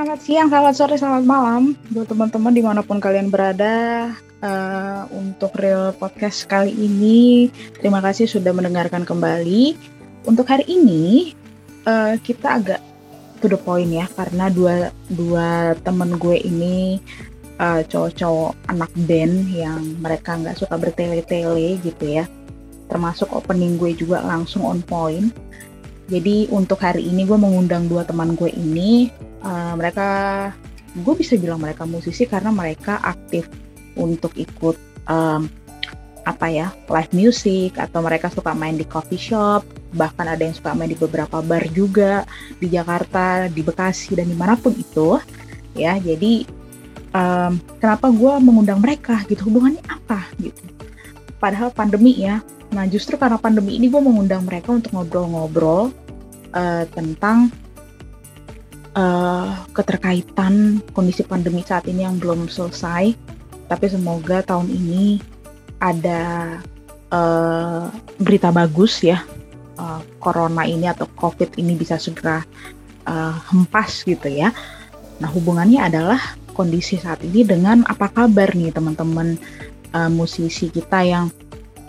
Selamat siang, selamat sore, selamat malam buat teman-teman di mana pun kalian berada. Uh, untuk real podcast kali ini, terima kasih sudah mendengarkan kembali. Untuk hari ini, uh, kita agak to the point ya, karena dua dua temen gue ini uh, cowok-cowok anak band yang mereka nggak suka bertele-tele gitu ya. Termasuk opening gue juga langsung on point jadi untuk hari ini gue mengundang dua teman gue ini. Uh, mereka, gue bisa bilang mereka musisi karena mereka aktif untuk ikut um, apa ya live music atau mereka suka main di coffee shop bahkan ada yang suka main di beberapa bar juga di Jakarta di Bekasi dan di mana pun itu ya. Jadi um, kenapa gue mengundang mereka gitu? Hubungannya apa gitu? Padahal pandemi ya. Nah, justru karena pandemi ini gue mengundang mereka untuk ngobrol-ngobrol uh, tentang uh, keterkaitan kondisi pandemi saat ini yang belum selesai. Tapi semoga tahun ini ada uh, berita bagus ya. Uh, corona ini atau COVID ini bisa segera uh, hempas gitu ya. Nah, hubungannya adalah kondisi saat ini dengan apa kabar nih teman-teman uh, musisi kita yang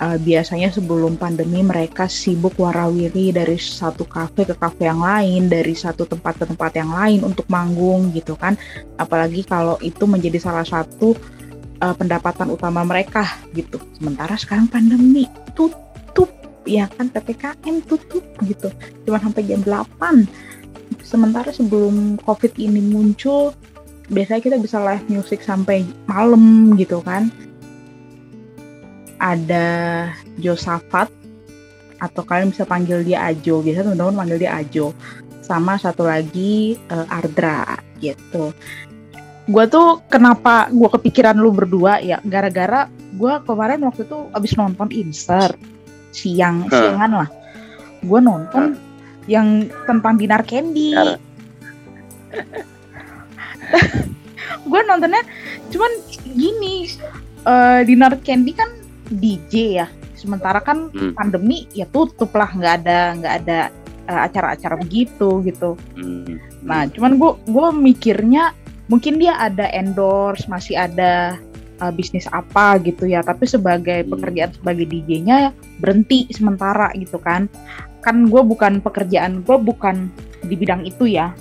uh, biasanya sebelum pandemi mereka sibuk warawiri dari satu kafe ke kafe yang lain, dari satu tempat ke tempat yang lain untuk manggung gitu kan. Apalagi kalau itu menjadi salah satu uh, pendapatan utama mereka gitu. Sementara sekarang pandemi tutup ya kan PPKM tutup gitu. Cuma sampai jam 8. Sementara sebelum Covid ini muncul biasanya kita bisa live music sampai malam gitu kan ada Josafat atau kalian bisa panggil dia Ajo. Biasa teman-teman panggil dia Ajo. Sama satu lagi uh, Ardra gitu. Gue tuh kenapa gue kepikiran lu berdua? Ya gara-gara gue kemarin waktu itu abis nonton insert siang huh. siangan lah. Gue nonton huh. yang tentang dinar candy. Gue nontonnya cuman gini uh, dinar candy kan DJ ya sementara kan hmm. pandemi ya tutup lah nggak ada nggak ada uh, acara-acara begitu gitu hmm. nah cuman gue gue mikirnya mungkin dia ada endorse masih ada uh, bisnis apa gitu ya tapi sebagai hmm. pekerjaan sebagai DJ-nya berhenti sementara gitu kan kan gue bukan pekerjaan gue bukan di bidang itu ya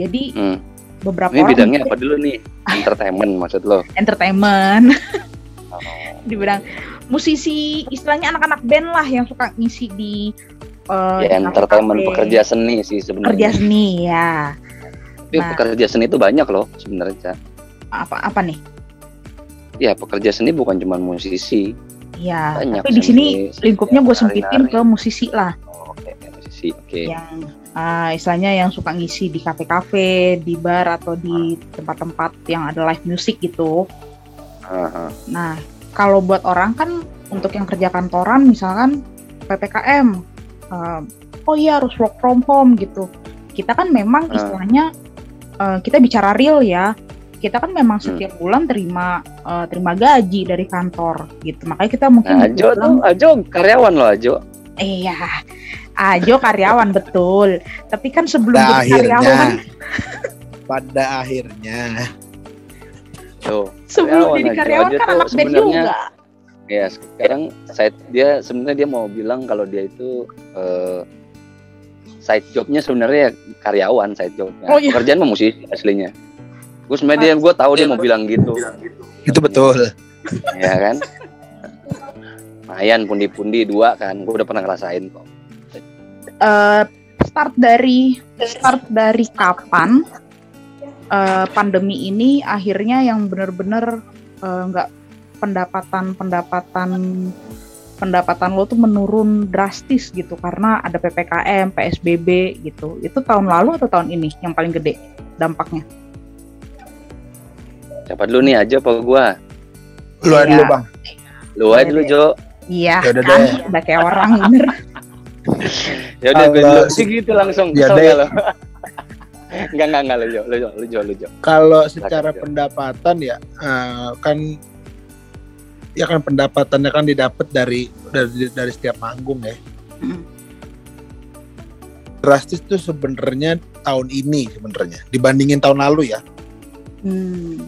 jadi hmm. beberapa ini bidangnya apa dulu nih entertainment maksud lo entertainment oh. di bidang musisi istilahnya anak-anak band lah yang suka ngisi di uh, ya entertainment pekerja seni sih sebenarnya. Pekerja seni ya. Tapi nah, pekerja seni itu banyak loh sebenarnya apa apa nih? Ya pekerja seni bukan cuma musisi. Ya banyak tapi di sini lingkupnya gue sempitin ke musisi lah. Oh, oke okay. musisi oke. Okay. yang uh, istilahnya yang suka ngisi di kafe-kafe di bar atau di tempat-tempat yang ada live music gitu. Uh -huh. nah kalau buat orang kan untuk yang kerja kantoran misalkan ppkm uh, oh iya harus work from home gitu kita kan memang uh. istilahnya uh, kita bicara real ya kita kan memang hmm. setiap hmm. bulan terima uh, terima gaji dari kantor gitu makanya kita mungkin nah, Ajo tuh Ajo karyawan loh Ajo iya Ajo karyawan betul tapi kan sebelum pada jadi akhirnya, karyawan pada akhirnya Tuh. Sebelum jadi karyawan kan anak band juga. Ya, sekarang side dia sebenarnya dia mau bilang kalau dia itu uh, side jobnya sebenarnya karyawan side jobnya. Oh, iya. Pekerjaan mah musisi aslinya. Gue sebenarnya dia gue tahu dia mau bilang gitu. Itu betul. ya kan. Mayan pundi-pundi dua kan, gue udah pernah ngerasain kok. Uh, start dari start dari kapan uh, pandemi ini akhirnya yang benar-benar uh, nggak pendapatan pendapatan pendapatan lo tuh menurun drastis gitu. Karena ada ppkm psbb gitu. Itu tahun lalu atau tahun ini yang paling gede dampaknya? Siapa dulu nih aja apa gua? Lu aja dulu bang. Lu aja dulu Jo. Iya ya kan udah kayak orang bener. Ya udah gue dulu. Sih gitu langsung ya deh enggak enggak enggak lu Jo, lu Jo, lu Jo, lu Jo. Kalau secara Laki, pendapatan ya uh, kan ya kan pendapatannya kan didapat dari dari dari setiap manggung ya. Hmm. drastis tuh sebenarnya tahun ini sebenarnya dibandingin tahun lalu ya. Hmm.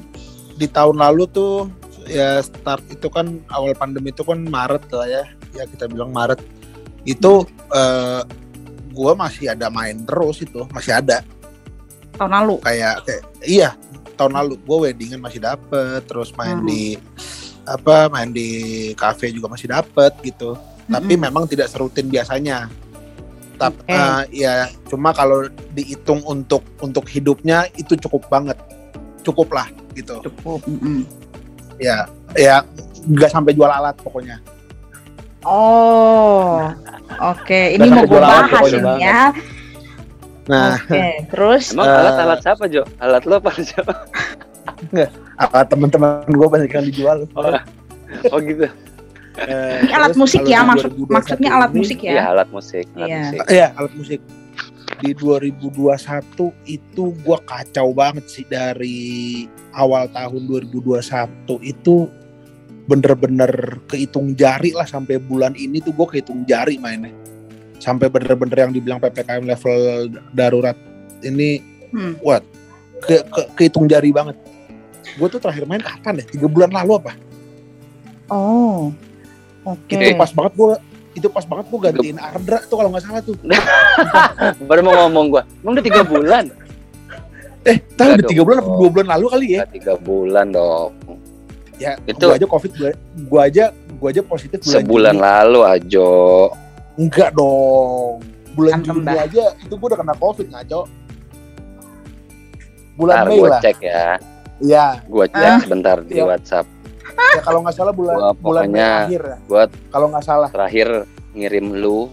Di tahun lalu tuh ya start itu kan awal pandemi itu kan Maret lah ya, ya kita bilang Maret itu hmm. uh, gue masih ada main terus itu masih ada. Tahun lalu? Kayak, kayak iya tahun lalu gue weddingan masih dapet terus main hmm. di apa main di cafe juga masih dapet gitu hmm. tapi memang tidak serutin biasanya tapi okay. uh, eh, ya cuma kalau dihitung untuk untuk hidupnya itu cukup banget cukup lah gitu cukup mm -hmm. ya ya nggak sampai jual alat pokoknya oh oke okay. ini mau gue bahas ya Nah, okay, terus emang uh, alat-alat siapa Jo? Alat lo apa siapa? Enggak, alat teman-teman gue banyak yang dijual. Oh, oh gitu. Uh, alat musik ya maksud maksudnya alat ini, musik ya? Iya alat musik. Alat iya. musik. Iya alat musik. Di 2021 itu gue kacau banget sih dari awal tahun 2021 itu bener-bener kehitung jari lah sampai bulan ini tuh gue kehitung jari mainnya sampai bener-bener yang dibilang ppkm level darurat ini hmm. what? Ke, ke kehitung jari banget. Gue tuh terakhir main kapan ya? Tiga bulan lalu apa? Oh oke. Okay. itu pas banget gue itu pas banget gue gantiin Ardra tuh kalau nggak salah tuh. Baru mau ngomong gue emang udah tiga bulan? Eh tahu udah tiga bulan atau dua bulan lalu kali ya? Tiga bulan dong. Ya itu gue aja covid gue aja gue aja positif bulan sebulan Juni. lalu ajo Enggak dong. Bulan Juni aja itu gue udah kena covid ngaco. Bulan Mei lah. cek ya. Iya. Gue cek ah. sebentar di ya. WhatsApp. Ya kalau nggak salah bulan gua bulan Mei akhir ya. Buat kalau nggak salah. Terakhir ngirim lu.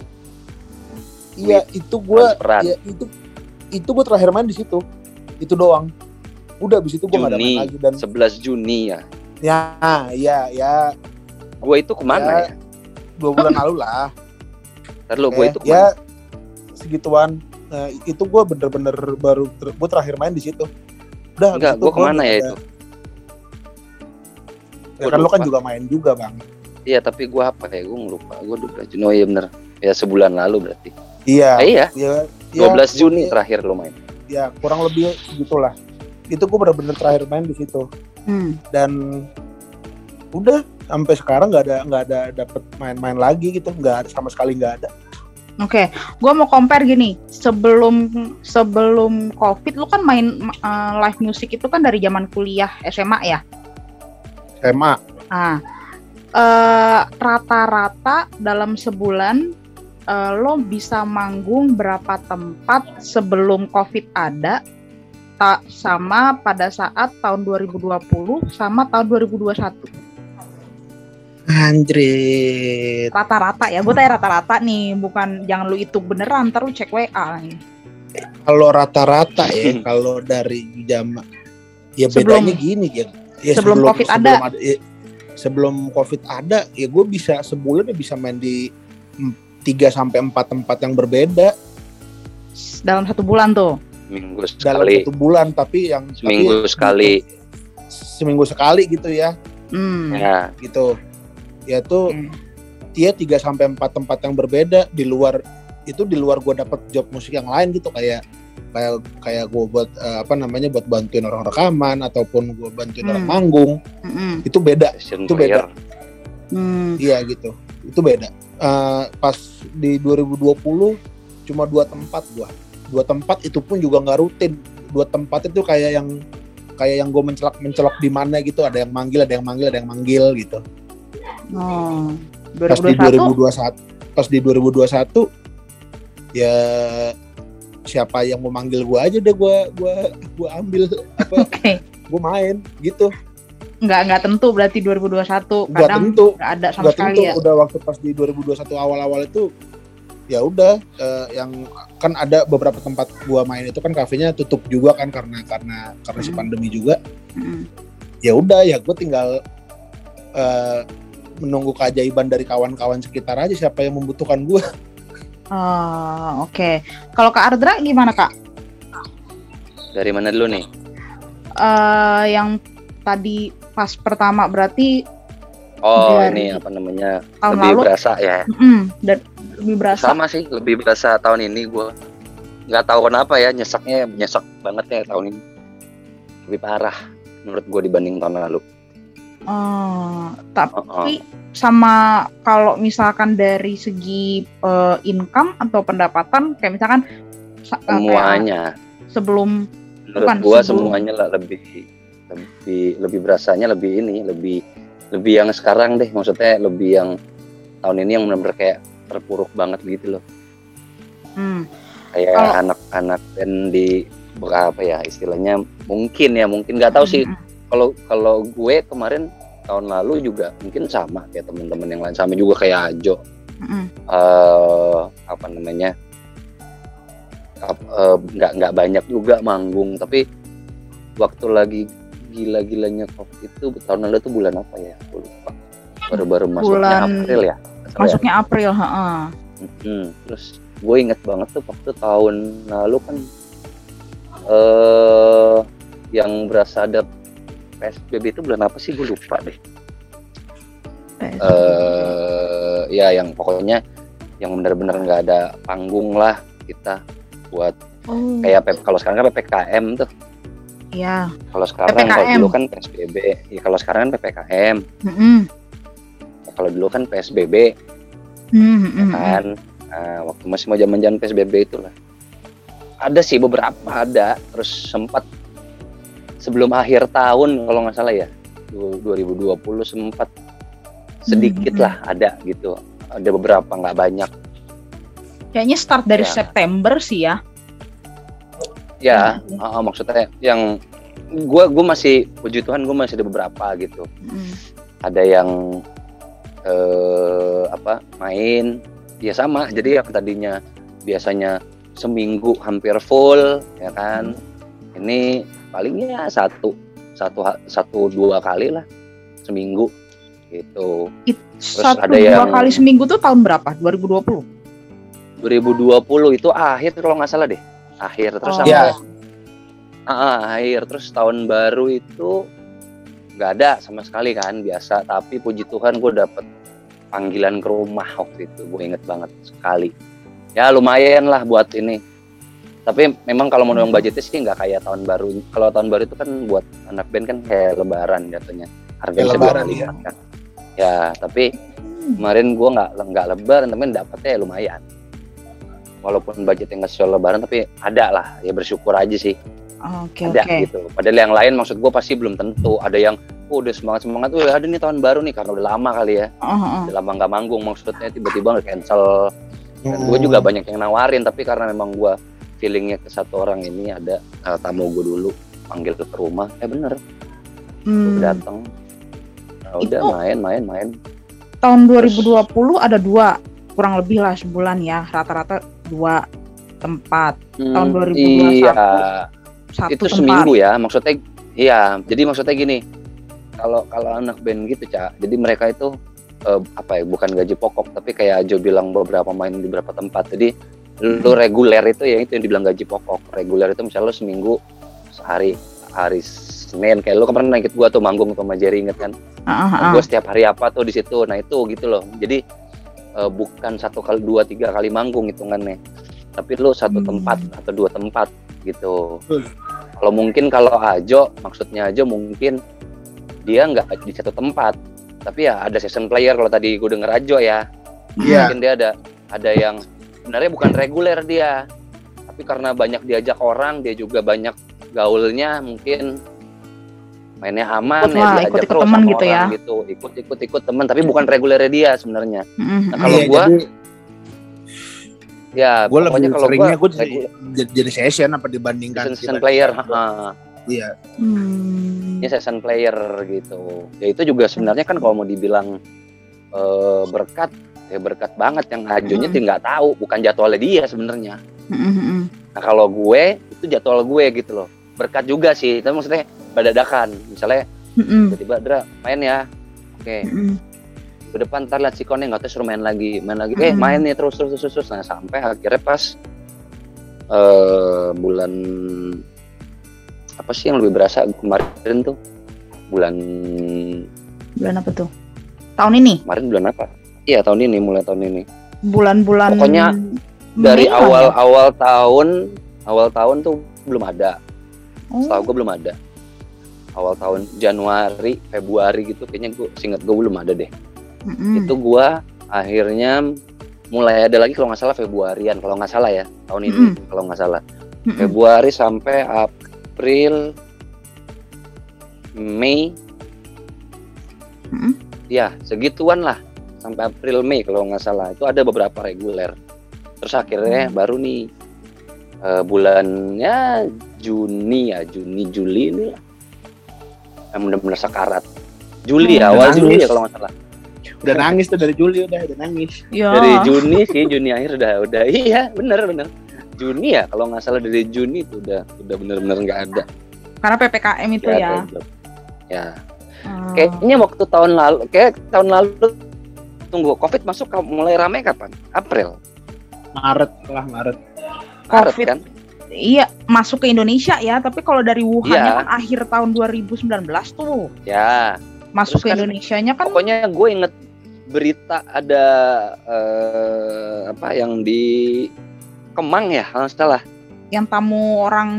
Iya itu gue. Ya, itu itu gue terakhir main di situ. Itu doang. Udah abis itu gue nggak ada main lagi dan 11 Juni ya. Ya, ya, ya. Gue itu ke mana ya? ya? Dua bulan lalu lah. Ntar lu gue itu ke mana? Ya segituan. Nah, itu gue bener-bener baru ter gue terakhir main di situ. Udah, Enggak, gue ke mana ya itu? Ya, kan lo kan juga main juga bang. Iya tapi gue apa ya gue lupa gue udah Juni oh iya bener ya sebulan lalu berarti. Iya. Eh, iya. Ya, 12 ya, Juni ya, terakhir lo main. Ya kurang lebih segitulah. Itu gue bener-bener terakhir main di situ. Hmm. Dan udah sampai sekarang nggak ada nggak ada dapet main-main lagi gitu nggak ada sama sekali nggak ada Oke, okay. gue mau compare gini. Sebelum sebelum COVID, lu kan main uh, live music itu kan dari zaman kuliah SMA ya? SMA. Nah, uh, rata-rata dalam sebulan uh, lo bisa manggung berapa tempat sebelum COVID ada? Tak sama pada saat tahun 2020 sama tahun 2021. Anjir. Rata-rata ya, gue tanya rata-rata nih, bukan jangan lu itu beneran, lu cek WA. Kalau rata-rata ya, kalau dari jam ya sebelum, bedanya gini ya. ya sebelum, sebelum COVID sebelum ada. ada ya, sebelum COVID ada, ya gue bisa sebulan ya bisa main di 3 sampai empat tempat yang berbeda. Dalam satu bulan tuh. Minggu sekali. Dalam satu bulan tapi yang seminggu tapi, sekali. Seminggu sekali gitu ya. Hmm. Ya. Gitu yaitu hmm. dia tiga sampai empat tempat yang berbeda. Di luar itu di luar gue dapet job musik yang lain gitu. Kayak kayak kayak gue buat uh, apa namanya buat bantuin orang rekaman ataupun gue bantuin hmm. orang manggung. Hmm. itu beda. Session itu beda. Hmm. iya gitu. Itu beda. Uh, pas di 2020 cuma dua tempat gue dua tempat itu pun juga nggak rutin. Dua tempat itu kayak yang kayak yang gue mencelak mencelak di mana gitu. Ada yang manggil ada yang manggil ada yang manggil gitu Oh, 2021? Pas di 2021, pas di 2021 ya siapa yang mau manggil gua aja deh gua gua gua ambil apa okay. gua main gitu nggak nggak tentu berarti 2021 nggak tentu nggak ada sama nggak sekali tentu. ya udah waktu pas di 2021 awal-awal itu ya udah uh, yang kan ada beberapa tempat gua main itu kan kafenya tutup juga kan karena karena karena hmm. si pandemi juga hmm. ya udah ya gue tinggal uh, menunggu keajaiban dari kawan-kawan sekitar aja siapa yang membutuhkan gue. Oh, oke. Okay. Kalau Kak Ardra gimana Kak? Dari mana dulu nih? Uh, yang tadi pas pertama berarti Oh, dari ini apa namanya? Tahun lebih lalu, berasa ya. Mm, dan lebih berasa. Sama sih, lebih berasa tahun ini gue. nggak tahu kenapa ya nyesaknya nyesek banget ya tahun ini lebih parah menurut gue dibanding tahun lalu. Oh, tapi uh -uh. sama kalau misalkan dari segi uh, income atau pendapatan kayak misalkan semuanya sebelum menurut gua sebelum... semuanya lah lebih lebih lebih berasanya lebih ini lebih lebih yang sekarang deh maksudnya lebih yang tahun ini yang benar-benar kayak terpuruk banget gitu loh hmm. kayak anak-anak oh. dan di berapa ya istilahnya mungkin ya mungkin nggak tahu sih hmm, hmm. Kalau kalau gue kemarin tahun lalu juga mungkin sama kayak teman-teman yang lain sama juga kayak Ajo. Mm uh, apa namanya? Uh, nggak nggak banyak juga manggung tapi waktu lagi gila-gilanya covid itu tahun lalu tuh bulan apa ya? Aku lupa. Baru-baru masuknya bulan... April ya? Masuknya ya? April ha hmm, terus gue inget banget tuh waktu tahun lalu kan uh, yang berasa ada PSBB itu bulan apa sih gue lupa deh uh, ya yang pokoknya yang benar-benar nggak ada panggung lah kita buat oh. kayak kalau sekarang kan ppkm tuh Iya. Kalau sekarang kalau dulu kan PSBB, ya kalau sekarang kan PPKM. Mm -hmm. ya, kalau dulu kan PSBB, mm -hmm. kan. Nah, waktu masih mau zaman-zaman PSBB itulah. Ada sih beberapa ada, terus sempat sebelum akhir tahun kalau nggak salah ya, 2020 sempat sedikit mm -hmm. lah ada gitu. Ada beberapa nggak banyak. Kayaknya start dari ya. September sih ya ya hmm. uh, maksudnya yang gue gue masih puji Tuhan gue masih ada beberapa gitu hmm. ada yang uh, apa main ya sama jadi yang tadinya biasanya seminggu hampir full ya kan hmm. ini palingnya satu satu satu dua kali lah seminggu gitu. It, terus satu ada dua yang kali seminggu tuh tahun berapa? 2020 2020 itu akhir kalau nggak salah deh akhir. Terus oh. sampai yeah. ah, akhir. Terus tahun baru itu nggak ada sama sekali kan biasa. Tapi puji Tuhan gue dapet panggilan ke rumah waktu itu. Gue inget banget sekali. Ya lumayan lah buat ini tapi memang kalau mau hmm. budgetnya sih nggak kayak tahun baru kalau tahun baru itu kan buat anak band kan kayak lebaran jatuhnya harganya ya, lebaran ya. kan ya tapi hmm. kemarin gue nggak nggak lebaran tapi dapetnya lumayan walaupun budgetnya nggak sesuai lebaran tapi ada lah ya bersyukur aja sih Oke, okay, ada okay. gitu. Padahal yang lain maksud gue pasti belum tentu. Ada yang oh, udah semangat semangat tuh ada nih tahun baru nih karena udah lama kali ya. Uh, -huh. Udah lama nggak manggung maksudnya tiba-tiba nggak cancel. Dan gue juga banyak yang nawarin tapi karena memang gue feelingnya ke satu orang ini ada uh, tamu gue dulu panggil ke rumah. Eh bener, hmm. datang. Nah, udah main main main. Tahun 2020 Terus, ada dua kurang lebih lah sebulan ya rata-rata dua tempat hmm, tahun 2021 iya. satu itu tempat. seminggu ya maksudnya iya jadi maksudnya gini kalau kalau anak band gitu cak jadi mereka itu uh, apa ya bukan gaji pokok tapi kayak Jo bilang beberapa main di beberapa tempat jadi. Lu reguler itu ya itu yang dibilang gaji pokok. Reguler itu misalnya lu seminggu sehari hari Senin. Kayak lu kemarin ikut gua tuh manggung sama Jerry inget kan? Uh, uh, uh. gua setiap hari apa tuh di situ. Nah itu gitu loh. Jadi uh, bukan satu kali dua tiga kali manggung hitungannya. Tapi lu satu hmm. tempat atau dua tempat gitu. Hmm. kalau mungkin kalau Ajo maksudnya Ajo mungkin dia nggak di satu tempat. Tapi ya ada season player kalau tadi gue denger Ajo ya. Yeah. mungkin dia ada ada yang sebenarnya bukan reguler dia. Tapi karena banyak diajak orang dia juga banyak gaulnya mungkin mainnya aman ikut ya lah, ikut ikut teman gitu ya. gitu. Ikut ikut ikut teman tapi bukan regulernya dia sebenarnya. Mm-hmm. nah kalau iya, gua jadi, ya gua lebih kalau seringnya gua, jadi, jadi session apa dibandingkan season, season player ha. iya. Hmm. ini season player gitu. Ya itu juga sebenarnya kan kalau mau dibilang uh, berkat ya berkat banget yang ajunya mm-hmm. nggak tahu bukan jadwalnya dia sebenarnya mm-hmm. nah kalau gue itu jadwal gue gitu loh berkat juga sih tapi maksudnya berdadakan misalnya mm-hmm. tiba-tiba Dra main ya oke okay. mm-hmm. ke depan ntar lihat si Kone nggak tahu suruh main lagi main lagi mm-hmm. eh main nih terus terus terus terus nah sampai akhirnya pas uh, bulan apa sih yang lebih berasa kemarin tuh bulan bulan apa tuh tahun ini kemarin bulan apa iya tahun ini mulai tahun ini bulan-bulan pokoknya dari ya? awal tahun awal tahun tuh belum ada oh. setahu gue belum ada awal tahun Januari Februari gitu kayaknya gue singkat gue belum ada deh mm-hmm. itu gue akhirnya mulai ada lagi kalau nggak salah Februarian kalau nggak salah ya tahun ini mm-hmm. kalau nggak salah mm-hmm. Februari sampai April Mei mm-hmm. ya segituan lah sampai April Mei kalau nggak salah itu ada beberapa reguler terus akhirnya mm-hmm. baru nih uh, bulannya Juni ya Juni Juli ini lah yang benar-benar sekarat. Juli ya, awal Juli ya kalau nggak salah. Udah nangis tuh dari Juli udah, udah nangis. Ya. Dari Juni sih, Juni akhir udah udah iya bener bener. Juni ya kalau nggak salah dari Juni itu udah udah bener-bener nggak ada. Karena ppkm itu ya. Ya. Hmm. Kayaknya waktu tahun lalu, kayak tahun lalu tunggu COVID masuk mulai ramai kapan? April. Maret lah Maret. Maret COVID kan? iya masuk ke Indonesia ya, tapi kalau dari Wuhan ya. kan akhir tahun 2019 tuh. Ya. Masuk Terus ke kan, Indonesia-nya kan Pokoknya gue inget berita ada uh, apa yang di Kemang ya, kalau salah. Yang tamu orang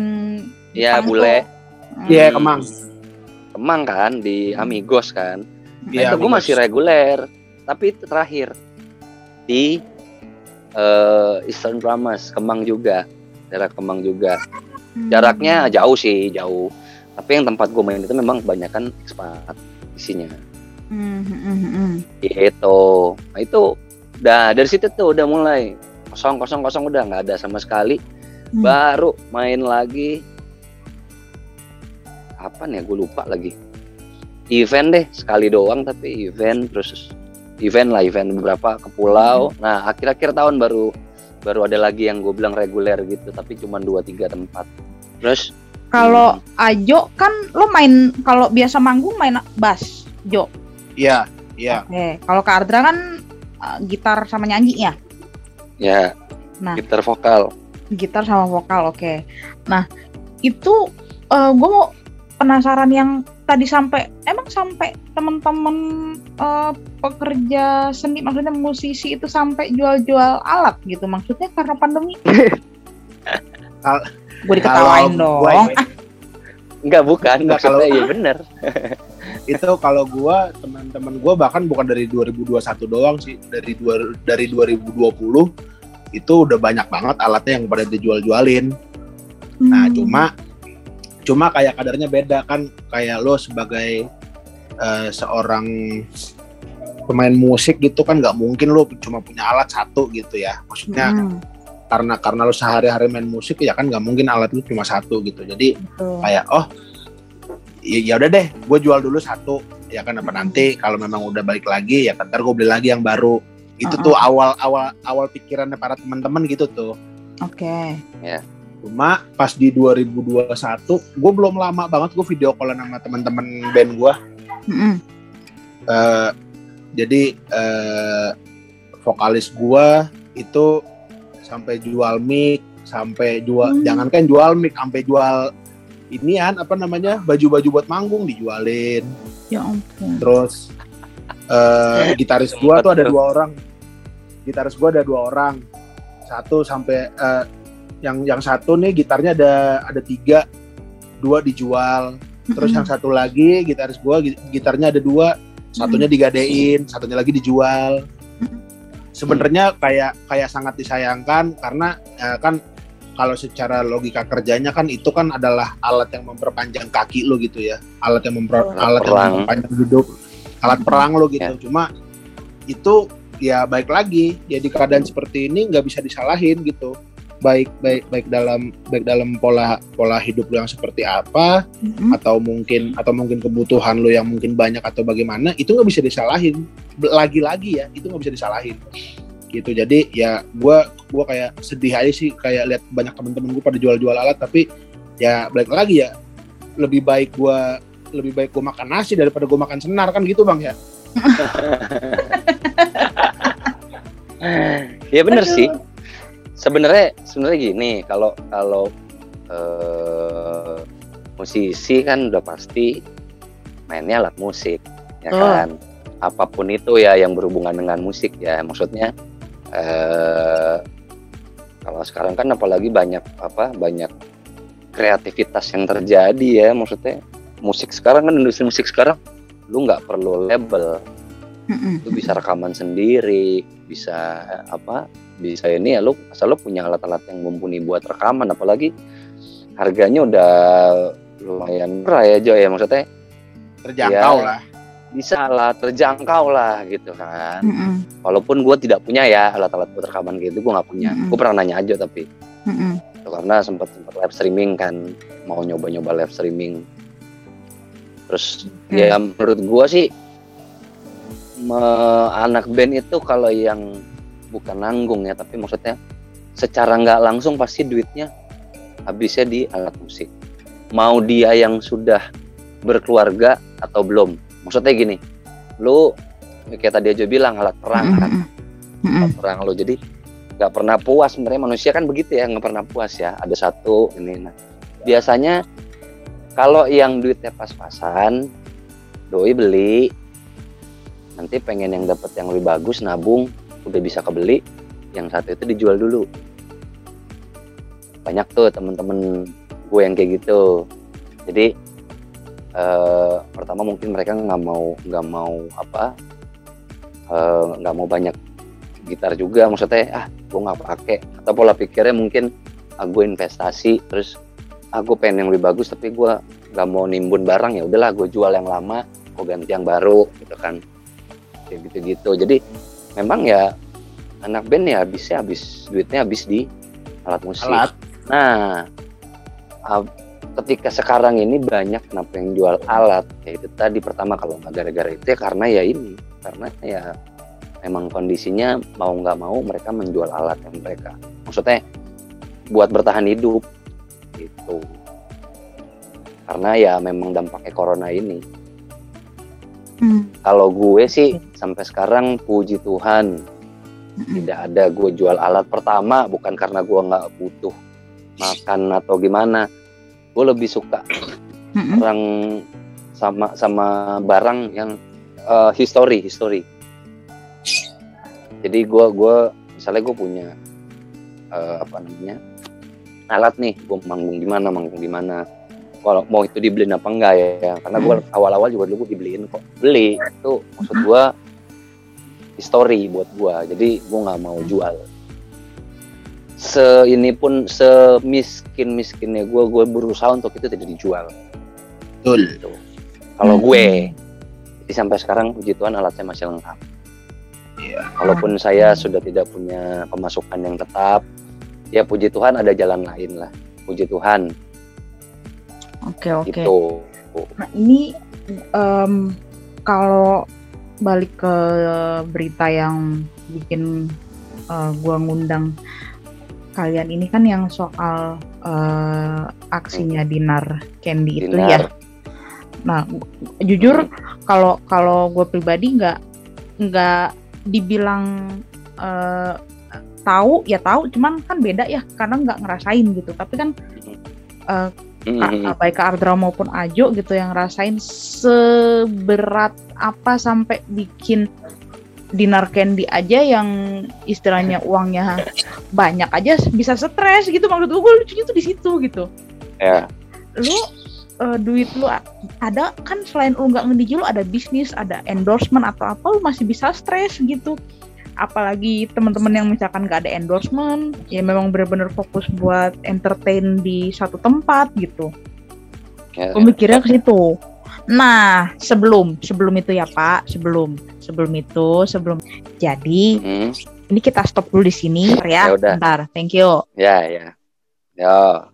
Ya, bule. Iya, hmm. Kemang. Kemang kan di Amigos kan. Ya, itu gue masih reguler, tapi itu terakhir di uh, Eastern Promise Kemang juga. Daerah Kemang juga. Hmm. jaraknya jauh sih jauh. Tapi yang tempat gue main itu memang kebanyakan ekspat isinya. Hmm, hmm, hmm, hmm. gitu. Nah itu udah dari situ tuh udah mulai kosong kosong kosong. Udah nggak ada sama sekali. Hmm. baru main lagi apa nih ya? Gue lupa lagi. Event deh sekali doang tapi event terus event lah event beberapa ke pulau hmm. nah akhir-akhir tahun baru baru ada lagi yang gue bilang reguler gitu tapi cuma dua tiga tempat terus kalau hmm. Ajo kan lo main kalau biasa manggung main bass Jo iya iya oke okay. kalau Kak Ardra kan uh, gitar sama nyanyi ya ya nah gitar vokal gitar sama vokal oke okay. nah itu uh, gue mau penasaran yang tadi sampai emang sampai teman-teman uh, pekerja seni maksudnya musisi itu sampai jual-jual alat gitu. Maksudnya karena pandemi. Gue diketawain dong. gua, enggak bukan. Enggak kalau iya bener. Itu kalau gue teman-teman gue bahkan bukan dari 2021 doang sih. Dari dua dari 2020 itu udah banyak banget alatnya yang pada dijual-jualin. Nah, hmm. nah cuma cuma kayak kadarnya beda kan kayak lo sebagai uh, seorang pemain musik gitu kan nggak mungkin lo cuma punya alat satu gitu ya maksudnya hmm. karena karena lo sehari-hari main musik ya kan nggak mungkin alat lo cuma satu gitu jadi hmm. kayak oh ya, ya udah deh gue jual dulu satu ya kan apa nanti kalau memang udah balik lagi ya ntar gue beli lagi yang baru itu uh -uh. tuh awal awal awal pikirannya para teman-teman gitu tuh oke okay. ya Cuma pas di 2021, gue belum lama banget gue video call sama teman-teman band gue. Mm -hmm. uh, jadi uh, vokalis gue itu sampai jual mic, sampai jual, mm. jangankan jual mic, sampai jual inian apa namanya baju-baju buat manggung dijualin. Ya ampun. Terus uh, gitaris gue tuh ada dua orang. Gitaris gue ada dua orang. Satu sampai uh, yang yang satu nih gitarnya ada ada tiga. Dua dijual. Terus yang satu lagi gitaris gua gitarnya ada dua. Satunya digadein satunya lagi dijual. Sebenarnya kayak kayak sangat disayangkan karena ya kan kalau secara logika kerjanya kan itu kan adalah alat yang memperpanjang kaki lo gitu ya. Alat yang memper alat, alat yang memperpanjang hidup. Alat perang lo gitu. Ya. cuma itu ya baik lagi. Ya di keadaan seperti ini nggak bisa disalahin gitu baik baik baik dalam baik dalam pola pola hidup lo yang seperti apa mm-hmm. atau mungkin atau mungkin kebutuhan lo yang mungkin banyak atau bagaimana itu nggak bisa disalahin. Lagi-lagi ya itu nggak bisa disalahin. Gitu jadi ya gue gua kayak sedih aja sih kayak lihat banyak temen-temen gue pada jual-jual alat tapi ya balik lagi ya lebih baik gue lebih baik gue makan nasi daripada gue makan senar kan gitu bang ya? Ya bener sih sebenarnya sebenarnya gini kalau kalau uh, musisi kan udah pasti mainnya alat musik ya oh. kan? Apa pun itu ya yang berhubungan dengan musik ya. Maksudnya uh, kalau sekarang kan apalagi banyak apa banyak kreativitas yang terjadi ya. Maksudnya musik sekarang kan industri musik sekarang lu nggak perlu label. Lu bisa rekaman sendiri bisa apa bisa ini ya lu asal lu punya alat-alat yang mumpuni buat rekaman apalagi harganya udah lumayan murah ya Jo ya maksudnya terjangkau ya, lah bisa lah terjangkau lah gitu kan mm -mm. walaupun gue tidak punya ya alat-alat buat rekaman gitu gue nggak punya mm -mm. gue pernah nanya aja tapi mm -mm. karena sempat sempat live streaming kan mau nyoba-nyoba live streaming terus mm. ya menurut gue sih me, anak band itu kalau yang bukan nanggung ya tapi maksudnya secara nggak langsung pasti duitnya habisnya di alat musik. Mau dia yang sudah berkeluarga atau belum? Maksudnya gini lu kayak tadi aja bilang alat perang kan? Alat perang lo jadi nggak pernah puas. Sebenarnya manusia kan begitu ya nggak pernah puas ya. Ada satu ini. Nah biasanya kalau yang duitnya pas-pasan doi beli nanti pengen yang dapat yang lebih bagus nabung udah bisa kebeli yang satu itu dijual dulu. Banyak tuh temen-temen gue yang kayak gitu. Jadi uh, pertama mungkin mereka nggak mau nggak mau apa eh, nggak uh, mau banyak gitar juga. Maksudnya ah gue nggak pakai atau pola pikirnya mungkin ah, gue investasi terus ah pengen yang lebih bagus tapi gue nggak mau nimbun barang. Ya udahlah gue jual yang lama gue ganti yang baru gitu kan. Kayak gitu-gitu. Jadi memang ya anak band ya habisnya habis duitnya habis di alat musik. Alat. nah ketika sekarang ini banyak kenapa yang jual alat? Ya itu tadi pertama kalau nggak gara-gara itu ya karena ya ini karena ya memang kondisinya mau nggak mau mereka menjual alat yang mereka maksudnya buat bertahan hidup gitu. Karena ya memang dampaknya corona ini Hmm. Kalau gue sih sampai sekarang puji Tuhan hmm. tidak ada gue jual alat pertama bukan karena gue nggak butuh makan atau gimana. Gue lebih suka hmm. orang sama sama barang yang uh, history history. Jadi gue gue misalnya gue punya uh, apa namanya alat nih gue manggung di mana manggung di mana kalau mau itu dibeliin apa enggak ya? Karena gue hmm. awal-awal juga dulu gue dibeliin kok. Beli itu maksud gue history buat gue jadi gue nggak mau jual. Se ini pun semiskin miskinnya gue gue berusaha untuk itu tidak dijual. Betul. Gitu. kalau hmm. gue jadi sampai sekarang puji Tuhan alat saya masih lengkap. Yeah. walaupun saya sudah tidak punya pemasukan yang tetap ya puji Tuhan ada jalan lain lah. Puji Tuhan Oke oke. Gitu. Nah ini um, kalau balik ke berita yang bikin uh, gua ngundang kalian ini kan yang soal uh, aksinya Dinar Candy Dinar. itu ya. Nah, jujur kalau kalau gue pribadi nggak nggak dibilang uh, tahu ya tahu, cuman kan beda ya karena nggak ngerasain gitu. Tapi kan uh, mm-hmm. baik ke Ardra maupun Ajo gitu yang rasain seberat apa sampai bikin dinar candy aja yang istilahnya uangnya banyak aja bisa stres gitu maksud gue lucunya tuh di situ gitu ya yeah. lu uh, duit lu ada kan selain lu nggak ngediji lu ada bisnis ada endorsement atau apa lu masih bisa stres gitu apalagi teman-teman yang misalkan gak ada endorsement ya memang benar-benar fokus buat entertain di satu tempat gitu. Ya, pemikirnya ke situ. Nah sebelum sebelum itu ya pak. Sebelum sebelum itu sebelum. Jadi hmm. ini kita stop dulu di sini ya, ya bentar. Thank you. Ya ya. Ya